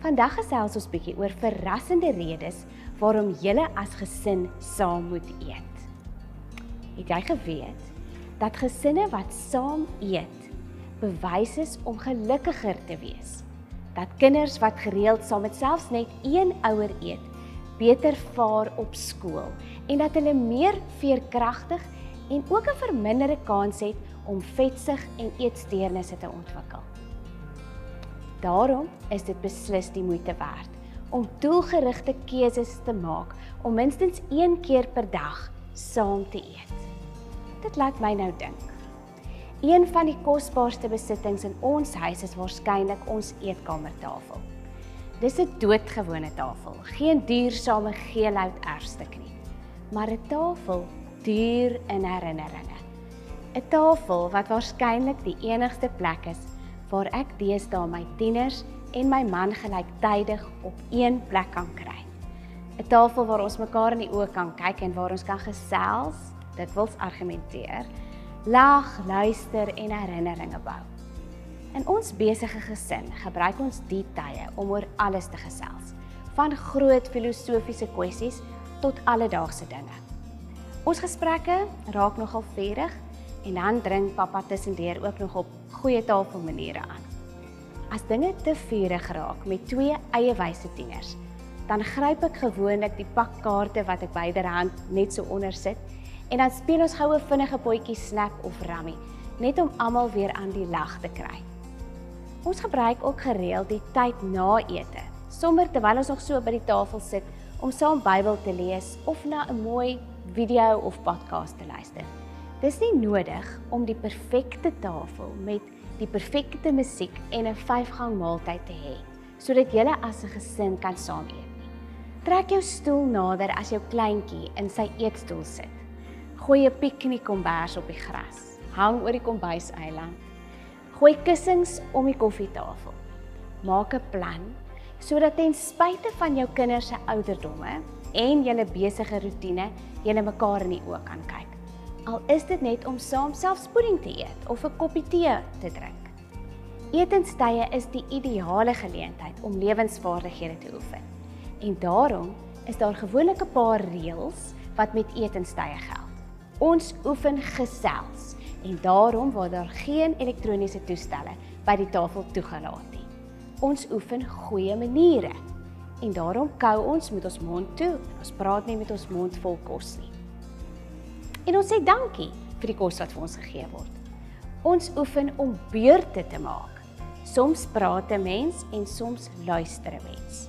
Vandag gesels ons bietjie oor verrassende redes waarom julle as gesin saam moet eet. Het jy geweet dat gesinne wat saam eet bewys is om gelukkiger te wees? Dat kinders wat gereeld saam met selfs net een ouer eet, beter vaar op skool en dat hulle meer veerkragtig en ook 'n verminderde kans het om vetsig en eetsteurnisse te ontwikkel. Daarom is dit beslis die moeite werd om doelgerigte keuses te maak om minstens 1 keer per dag saam te eet. Dit laat my nou dink. Een van die kosbaarste besittings in ons huis is waarskynlik ons eetkamertafel. Dis 'n doodgewone tafel, geen duursame geelhout erfstuk nie, maar 'n tafel duur in herinneringe. 'n Tafel wat waarskynlik die enigste plek is waar ek deesdae my tieners en my man gelyktydig op een plek kan kry. 'n Tafel waar ons mekaar in die oë kan kyk en waar ons kan gesels, dit wils argumenteer, lag, luister en herinneringe bou. In ons besige gesin gebruik ons die tye om oor alles te gesels, van groot filosofiese kwessies tot alledaagse dinge. Ons gesprekke raak nogal vurig en dan dring pappa tussendeur ook nog op goeie tafelmaniere aan. As dinge te vurig raak met twee eie wyse tieners, dan gryp ek gewoonlik die pak kaarte wat ek byderhand net so onder sit en dan speel ons goue vinnige potjie snap of rummy, net om almal weer aan die lag te kry. Ons gebruik ook gereeld die tyd na ete, sommer terwyl ons nog so by die tafel sit om saam Bybel te lees of na 'n mooi video of podcast te luister. Dis nie nodig om die perfekte tafel met die perfekte musiek en 'n vyfgang maaltyd te hê sodat julle as 'n gesin kan saam eet nie. Trek jou stoel nader as jou kleintjie in sy eetstoel sit. Gooi 'n piknikkombers op die gras. Hang oor die kombuiseiland. Gooi kussings om die koffietafel. Maak 'n plan sodat ten spyte van jou kinders se ouderdomme en julle besige rotine, julle mekaar in die oë kan kyk al is dit net om saam selfspoeding te eet of 'n koppie tee te drink. Etenstye is die ideale geleentheid om lewensvaardighede te oefen. En daarom is daar gewoonlik 'n paar reëls wat met etenstye geld. Ons oefen gesels en daarom word daar geen elektroniese toestelle by die tafel toegelaat nie. Ons oefen goeie maniere en daarom kou ons met ons mond toe. Ons praat nie met ons mond vol kos nie. En ons sê dankie vir die kos wat vir ons gegee word. Ons oefen om beurte te maak. Soms praat 'n mens en soms luister 'n mens.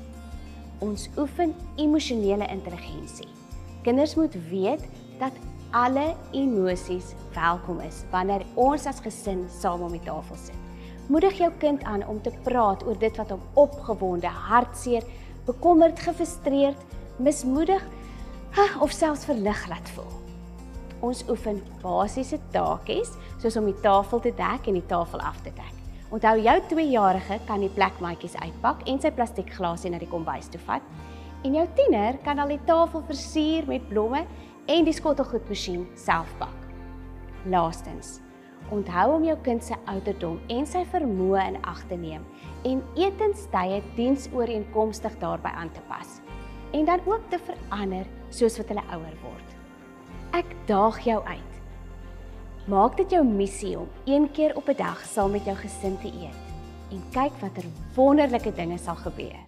Ons oefen emosionele intelligensie. Kinders moet weet dat alle emosies welkom is wanneer ons as gesin saam om die tafel sit. Moedig jou kind aan om te praat oor dit wat hom opgewonde, hartseer, bekommerd, gefrustreerd, mismoedig of selfs verlig laat voel. Ons oefen basiese taakies soos om die tafel te dek en die tafel af te dek. Onthou jou 2-jarige kan die plekmaatjies uitpak en sy plastiekglasie na die kombuis toe vat. En jou tiener kan al die tafel versier met blomme en die skottelgoedmasjien self bak. Laastens, onthou om jou kind se ouderdom en sy vermoë in ag te neem en etenstye diensooreenkomstig daarbey aan te pas en dan ook te verander soos wat hulle ouer word. Ek daag jou uit. Maak dit jou missie om een keer op 'n dag saam met jou gesin te eet en kyk watter wonderlike dinge sal gebeur.